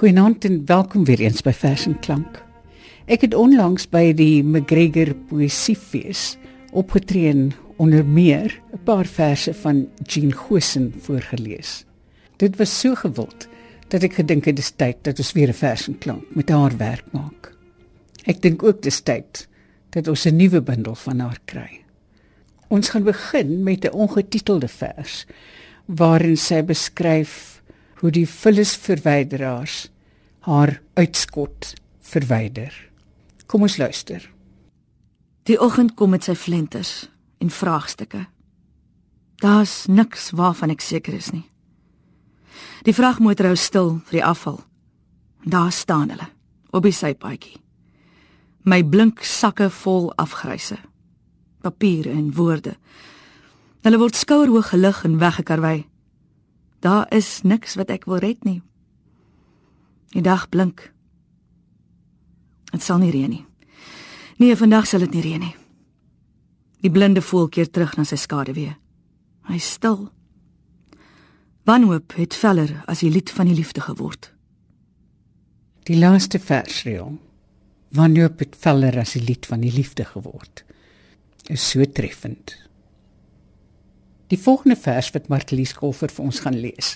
Goeienaand en welkom weer eens by Vers en Klank. Ek het onlangs by die McGregor Poesiefees opgetree onder meer 'n paar verse van Jean Gosen voorgeles. Dit was so gewild dat ek gedink het dis tyd dat ons weer 'n vers en klank met haar werk maak. Ek dink ook dis tyd dat ons 'n nuwe bundel van haar kry. Ons gaan begin met 'n ongetitelde vers waarin sy beskryf hoe die vullisverwyderaars haar uitskot verwyder. Kom ons luister. Die oggend kom met sy flenters en vraagstukke. Daar's niks waarvan ek seker is nie. Die vragmotor hou stil vir die afval. Daar staan hulle op die sypaadjie. My blink sakke vol afgryse. Papiere en woorde. Hulle word skouerhoog gelig en weggekarwei. Daar is niks wat ek wil red nie. Die dag blink. Dit sal nie reën nie. Nee, vandag sal dit nie reën nie. Die blinde voel keer terug na sy skade weer. Hy stil. Wanhoop het feller as die lied van die liefde geword. Die laaste vers reël. Wanhoop het feller as die lied van die liefde geword. Is so treffend. Die volgende vers wat Martelies Kolfer vir ons gaan lees.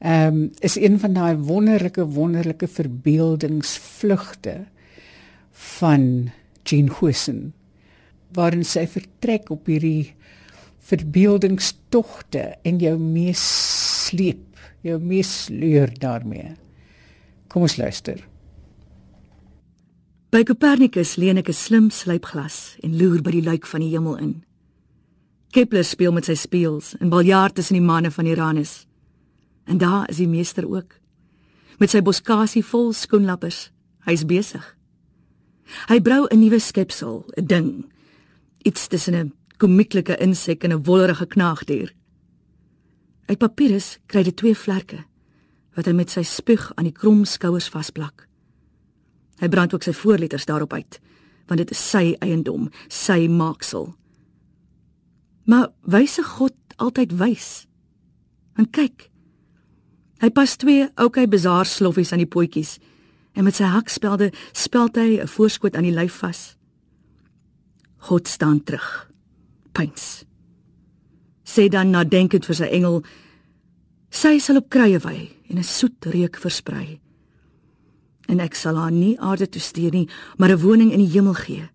Ehm um, is een van daai wonderlike wonderlike verbeeldingsvlugte van Jean Huisen waarin sy vertrek op hierdie verbeeldingstogte en jou mees sleep, jou mees sleur daarmee. Kom ons luister. By Copernicus leen ek 'n slim slypglas en loer by die luik van die hemel in. Kepler speel met sy speels en biljart tussen die manne van Uranus. En daar is die meester ook met sy boskasie vol skoenlappers. Hy's besig. Hy brou 'n nuwe skepsel, 'n ding. Iets tussen 'n komieklike insek en 'n wollerige knaagdier. Uit papirus kry hy twee vlerke wat hy met sy spuug aan die krom skouers vasplak. Hy brand ook sy voorletters daarop uit, want dit is sy eiendom, sy maaksel. Maar wyse God altyd wys. En kyk. Hy pas twee oukei bazaar sloffies aan die potjies en met sy hakspelde speld hy 'n voorskot aan die lyf vas. God staan terug. Pyns. Sê dan nadenkend vir sy engel: Sy sal op krye wy en 'n soet reuk versprei. En ek sal haar nie aarde toe stuur nie, maar 'n woning in die hemel gee.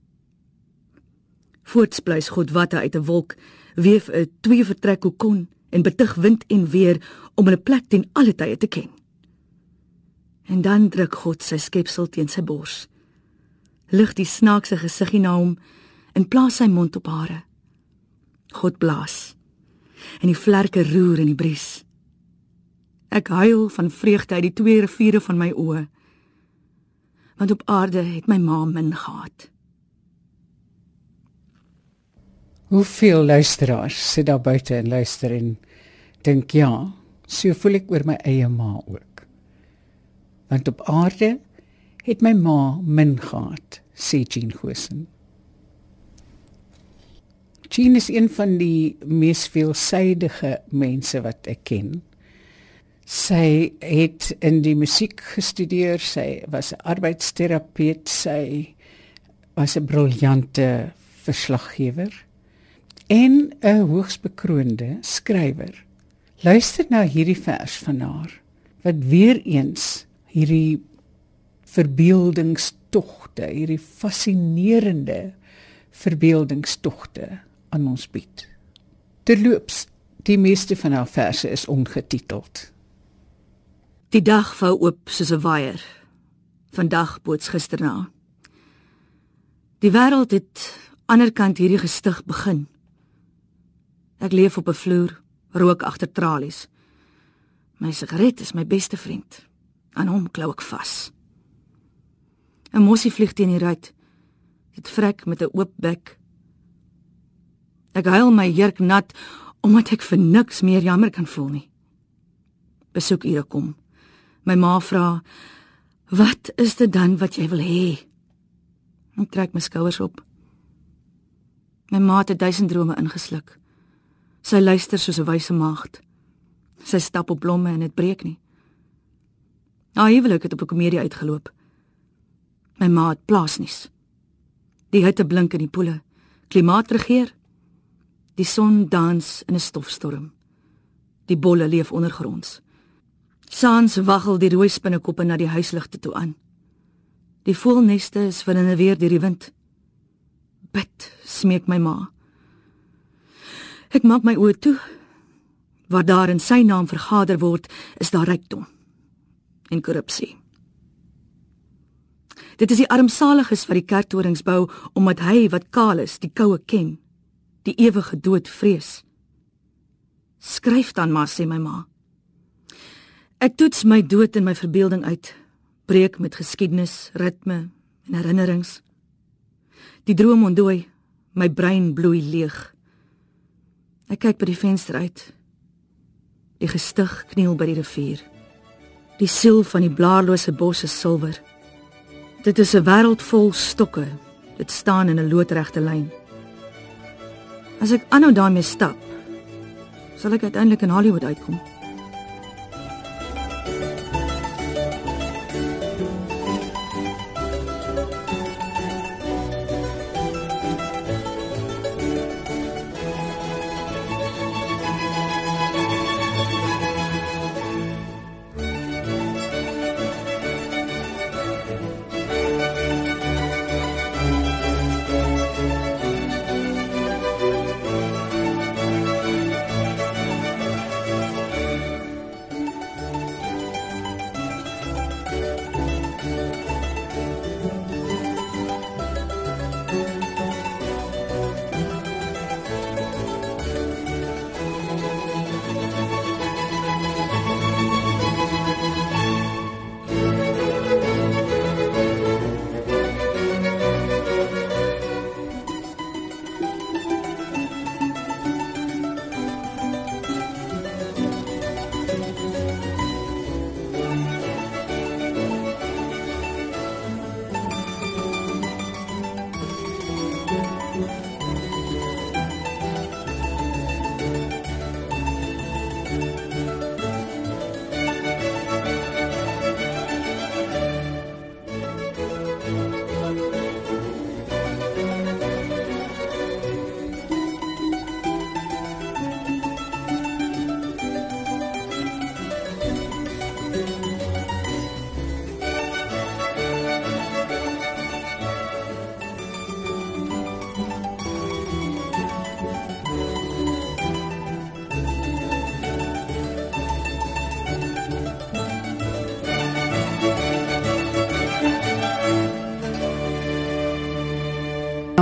Voortspluis God watte uit 'n wolk weef 'n twee vertrek kokon en betug wind en weer om 'n plek ten alle tye te ken. En dan druk God sy skepsel teen sy bors. Lig die snaakse gesiggie na hom en plaas sy mond op hare. God blaas. En die vlerke roer in die bries. Ek huil van vreugde uit die twee riviere van my oë. Want op aarde het my ma min gehad. Hoeveel luisteraars sit daar buite en luister en dink ja, so voel ek oor my eie ma ook. Want op aarde het my ma min gehad, sê Jean Gosen. Jean is een van die mees veelsidige mense wat ek ken. Sy het in die musiek gestudeer, sy was 'n arbeidsterapeut, sy was 'n briljante verslaggewer en 'n hoogs bekroonde skrywer. Luister na hierdie vers van haar wat weer eens hierdie verbeeldingstogte, hierdie fascinerende verbeeldingstogte aan ons bied. Terloops, die meeste van haar verse is ongetiteld. Die dag vou oop soos 'n waier. Vandag boots gisterna. Die wêreld het aanderkant hierdie gestig begin. Ek leef op 'n vloer, rook agter tralies. My sigaret is my beste vriend. Aan hom klou ek vas. 'n Mossie vlieg teen die ruit. Dit vrek met 'n oop bek. Ek huil my jurk nat omdat ek vir niks meer jammer kan voel nie. Besoek ure kom. My ma vra: "Wat is dit dan wat jy wil hê?" Ek trek my skouers op. My ma het duisend drome ingesluk. Sy luister soos 'n wyse maagd. Sy stap op blomme en dit breek nie. Nou huwelik het op 'n komedie uitgeloop. My ma het plaasnuus. Die hitte blink in die poele. Klimaat regeer. Die son dans in 'n stofstorm. Die bolle leef ondergronds. Saans waggel die rooi spinnekoppe na die huisligte toe aan. Die voelneste is van 'n weer deur die wind. Bid, smeek my ma. Ek maak my oë toe. Waar daar in sy naam vergader word, is daar rykdom en korrupsie. Dit is die armsaliges wat die kerktorings bou omdat hy wat kaal is, die koue ken, die ewige dood vrees. Skryf dan maar sê my ma. Ek toets my dood in my verbeelding uit, breek met geskiedenis, ritme en herinnerings. Die droom ontdooi, my brein bloei leeg. Ek kyk by die venster uit. Die gestig kniel by die rivier. Die siel van die blaarlose bos is silwer. Dit is 'n wêreld vol stokke. Dit staan in 'n loodregte lyn. As ek aanhou daarmee stap, sal ek uiteindelik in Hollywood uitkom.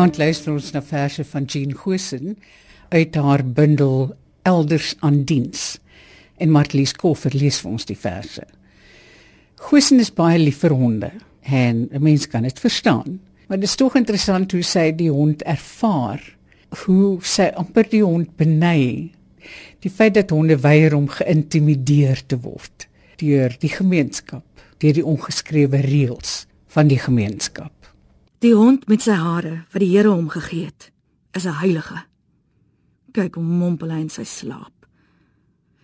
Vanaand luister ons na verse van Jean Gosen uit haar bundel Elders aan diens. En Martlies Koffer lees vir ons die verse. Gosen is baie lief vir honde en 'n mens kan dit verstaan. Maar dit is tog interessant hoe sy die hond ervaar, hoe sy amper die hond beny. Die feit dat honde weier om geïntimideer te word deur die gemeenskap, deur die ongeskrewe reëls van die gemeenskap. Die hond met sy hare wat die Here hom gegee het, is 'n heilige. Kyk hoe mompel hy in sy slaap.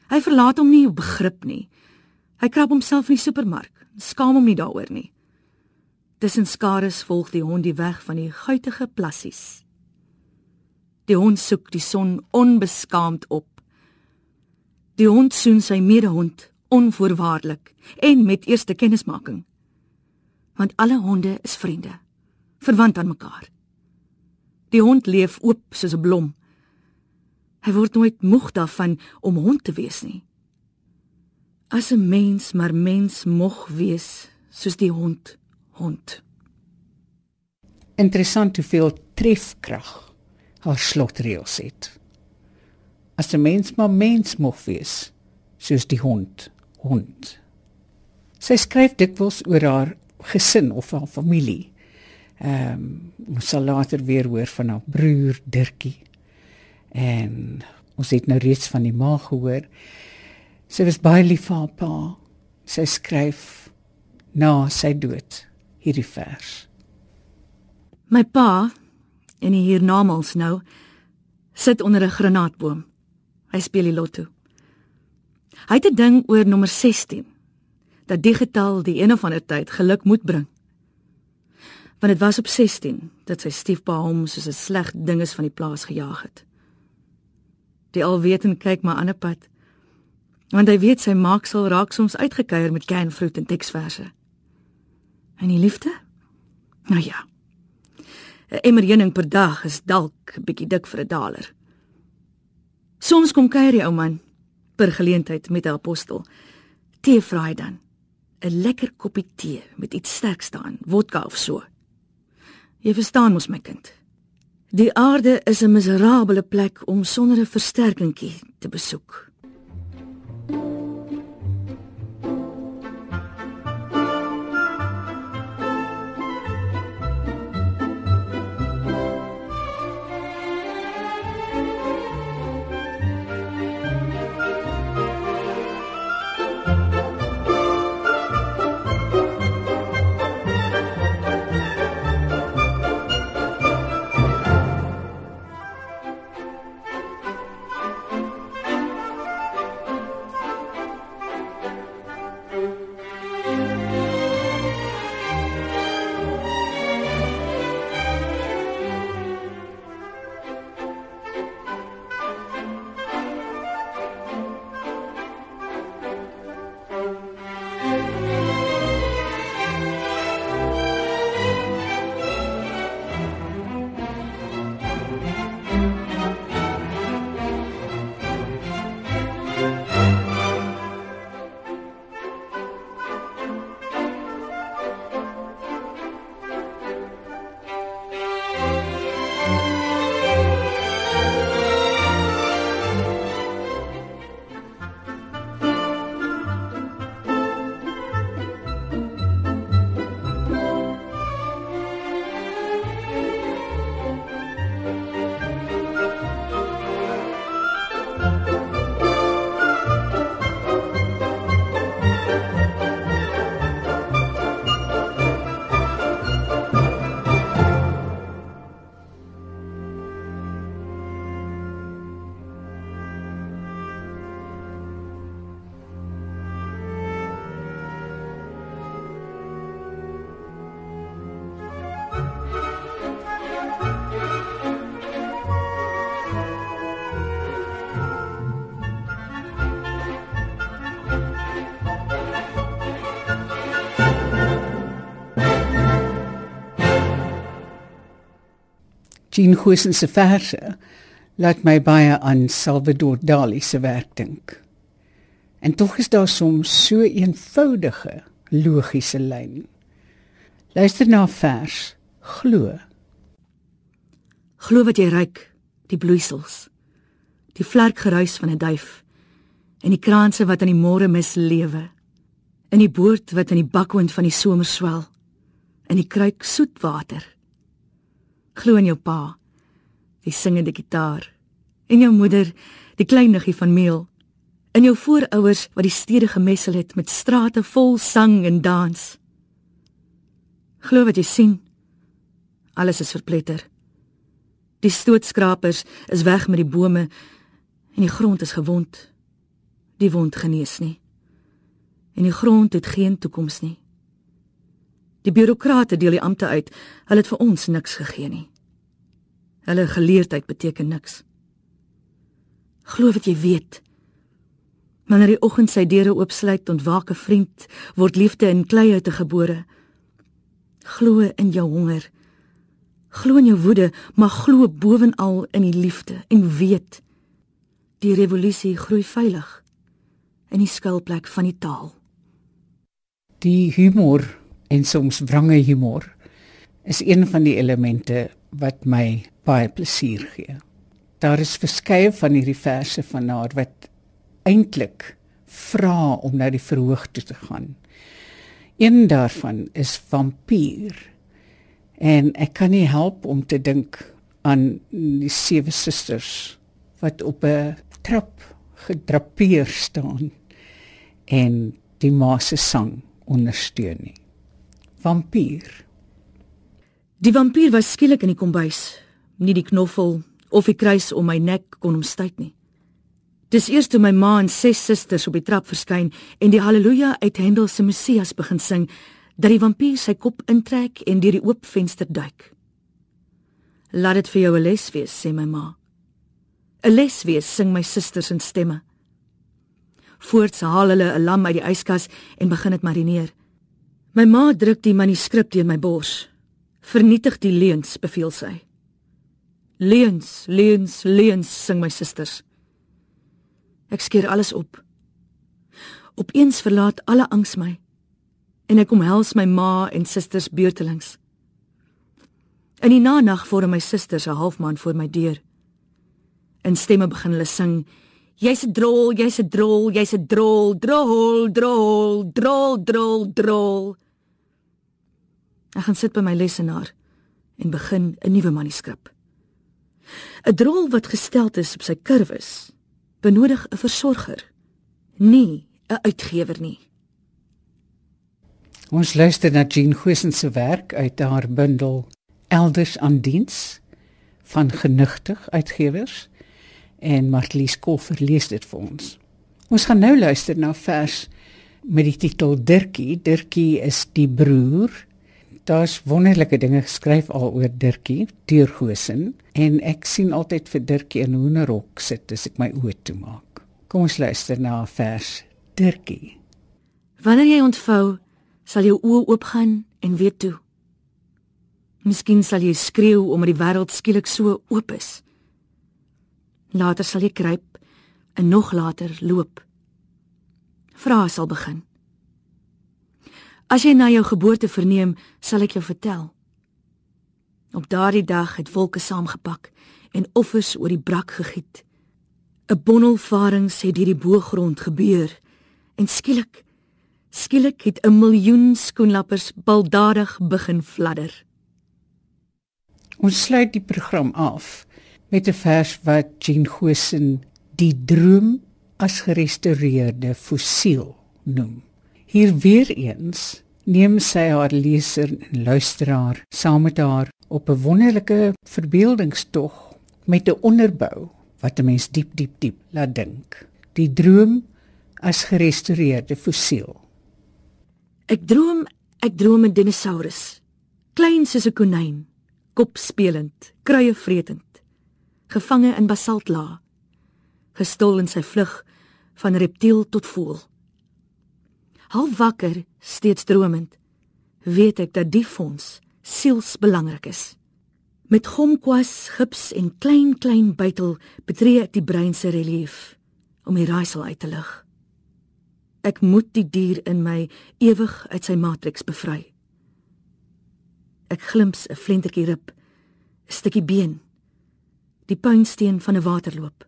Hy verlaat hom nie op begrip nie. Hy krap homself in die supermark, skaam hom nie daaroor nie. Tussen skares volg die hond die weg van die guitige plassies. Die hond soek die son onbeskaamd op. Die hond soen sy medehond onvoorwaardelik en met eerste kennismaking. Want alle honde is vriende verwant aan mekaar. Die hond leef oop soos 'n blom. Hy word nooit moeg daarvan om hond te wees nie. As 'n mens maar mens mog wees soos die hond hond. Interessant hoeveel trefkrag haar slotreëls het. As 'n mens maar mens mog wees soos die hond hond. Sy skryf dikwels oor haar gesin of haar familie. Ehm um, ons sal later weer hoor van haar broer Dirkie. En ons het nou reeds van die ma gehoor. Sy was baie lief vir haar pa. Sy skryf na sy dood hierdie vers. My pa en hier namals nou sit onder 'n granaatboom. Hy speel die lotto. Hy het 'n ding oor nommer 16. dat die getal die een of ander tyd geluk moet bring. Want dit was op 16 dat sy stiefpa hom soos 'n sleg ding is van die plaas gejaag het. Die alwetend kyk maar aan 'n pad. Want hy weet sy maak sal raak soms uitgekeier met canfruit en teksverse. En die liefde? Nou ja. 'n Emmer heuning per dag is dalk 'n bietjie dik vir 'n daler. Soms kom kuier die ou man per geleentheid met 'n apostel. Tee vra hy dan. 'n Lekker koppie tee met iets sterk staan, vodka of so. Jy verstaan mos my kind. Die aarde is 'n miserabele plek om sonder 'n versterkingkie te besoek. Jean Huisen se verse laat my baie aan Salvador Dali se werk dink. En tog is daar soms so 'n eenvoudige logiese lyn. Luister na vers glo. Glo wat jy ruik, die bloeisels. Die vlerkgeruis van 'n duif en die kraanse wat aan die môre mis lewe. In die boord wat in die bakwind van die somer swel. In die kruik soet water Glo in jou pa, die singende gitaar, en jou moeder, die klein niggie van meel, in jou voorouers wat die stede gemessel het met strate vol sang en dans. Glo wat jy sien. Alles is verpletter. Die stootskrapers is weg met die bome en die grond is gewond. Die wond genees nie. En die grond het geen toekoms nie. Die bureaukrate deel die ampte uit. Hulle het vir ons niks gegee nie. Hulle geleerdheid beteken niks. Glo wat jy weet. Wanneer die oggend sy deure oopsluit, ontwaak 'n vriend, word liefde in kleie te gebore. Glo in jou honger. Glo in jou woede, maar glo bovenal in die liefde en weet die revolusie groei veilig in die skuilplek van die taal. Die humor en soms wrange humor is een van die elemente wat my baie plesier gee. Daar is verskeie van hierdie verse van haar wat eintlik vra om na die verhoog toe te gaan. Een daarvan is vampier. En ek kan nie help om te dink aan die sewe susters wat op 'n trap gedrapeer staan en die ma se sang ondersteun nie vampier. Die vampier was skielik in die kombuis. Nie die knoffel of die kruis om my nek kon hom stuit nie. Dis eers toe my ma en ses susters op die trap verskyn en die haleluja uit Handel se Messias begin sing dat die vampier sy kop intrek en deur die oop venster duik. Laat dit vir jou 'n les wees, sê my ma. 'n Les wees, sing my susters in stemme. Voorts haal hulle 'n lam uit die yskas en begin dit marineer. My ma druk die manuskrip teen my bors. Vernietig die leuns, beveel sy. Leuns, leuns, leuns, sing my susters. Ek skeer alles op. Opeens verlaat alle angs my en ek omhels my ma en susters beurtelings. In die nag vorm my susters 'n halfmaan voor my deur. In stemme begin hulle sing: Jy's 'n drol, jy's 'n drol, jy's 'n drol, drol, drol, drol, drol, drol. Ek gaan sit by my lesenaar en begin 'n nuwe manuskrip. 'n Drol wat gestel is op sy kurwes, benodig 'n versorger, nie 'n uitgewer nie. Ons luister na Jean Huisen se werk uit haar bundel Elders aan diens van genigtig uitgewers en Marlies Koffer lees dit vir ons. Ons gaan nou luister na vers met die titel Dirkie. Dirkie is die broer. Daar's wonderlike dinge geskryf al oor Dirkie, Deurgosen en ek sien altyd vir Dirkie in hoenderhok sit as ek my oë toemaak. Kom ons luister na vers Dirkie. Wanneer jy ontvou sal jou oë oopgaan en weet toe. Miskien sal jy skreeu omdat die wêreld skielik so oop is. Later sal jy kruip en nog later loop. Vrae sal begin. As jy na jou geboorte verneem, sal ek jou vertel. Op daardie dag het wolke saamgepak en offers oor die brak gegiet. 'n Bondel varings het hierdie boogrond gebeur en skielik Skielik het 'n miljoen skoenlappers baldadig begin fladder. Ons sluit die program af met 'n vers wat Jean Gosen die droom as gerestoreerde fossiel noem. Hier weer eens neem sy haar leser en luisteraar saam met haar op 'n wonderlike verbeeldingstog met 'n onderbou wat 'n mens diep diep diep laat dink. Die droom as gerestoreerde fossiel. Ek droom, ek droom 'n dinosaurus. Klein soos 'n konyn, kop spelend, kruie vretend, gevange in basaltlaag, gestol in sy vlug van reptiel tot voël. Half wakker, steeds dromend, weet ek dat die fonds siels belangrik is. Met gomkwas, gips en klein klein buitel betree ek die brein se relief om die raaisel uit te lig. Ek moet die dier in my ewig uit sy matriks bevry. Ek glimps 'n flentertjie rib, 'n stukkie been, die puinsteen van 'n waterloop.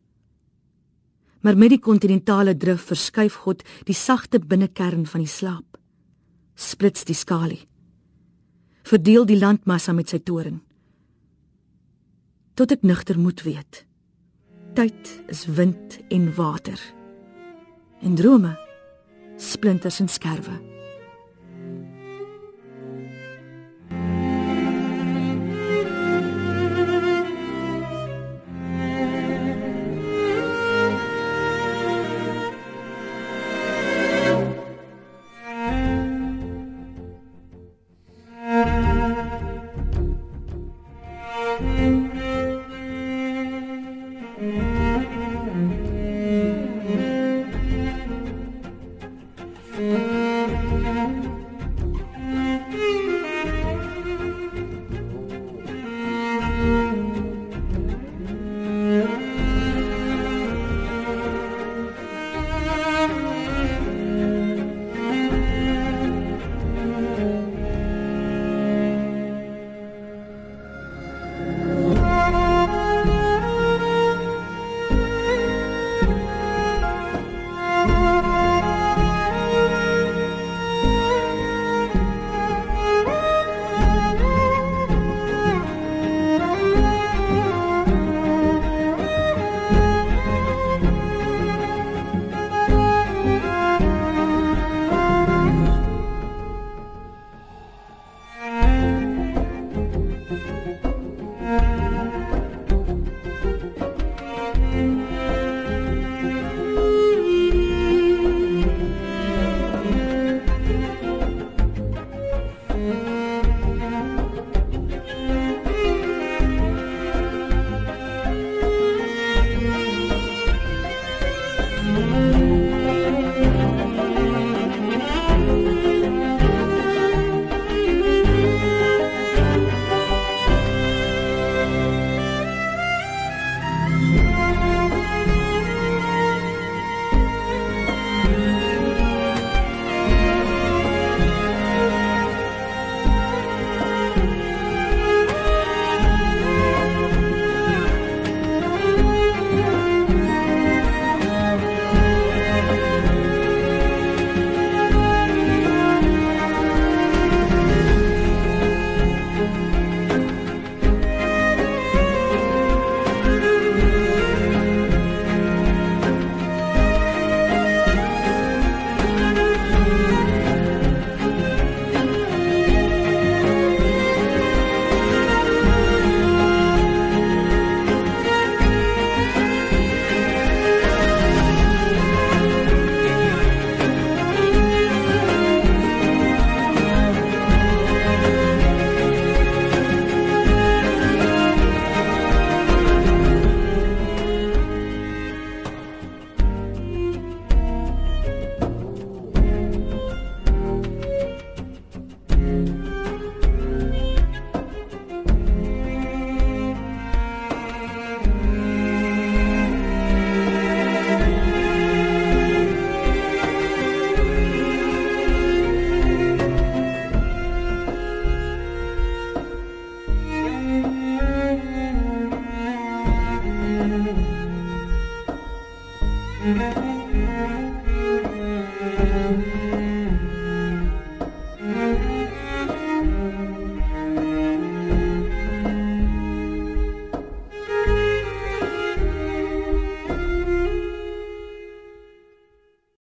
Maar met die kontinentale drif verskuif God die sagte binnekern van die slaap. Splits die skalie. Verdeel die landmassa met sy toren. Tot ek nugter moet weet. Tyd is wind en water. En drome splinters en skerwe.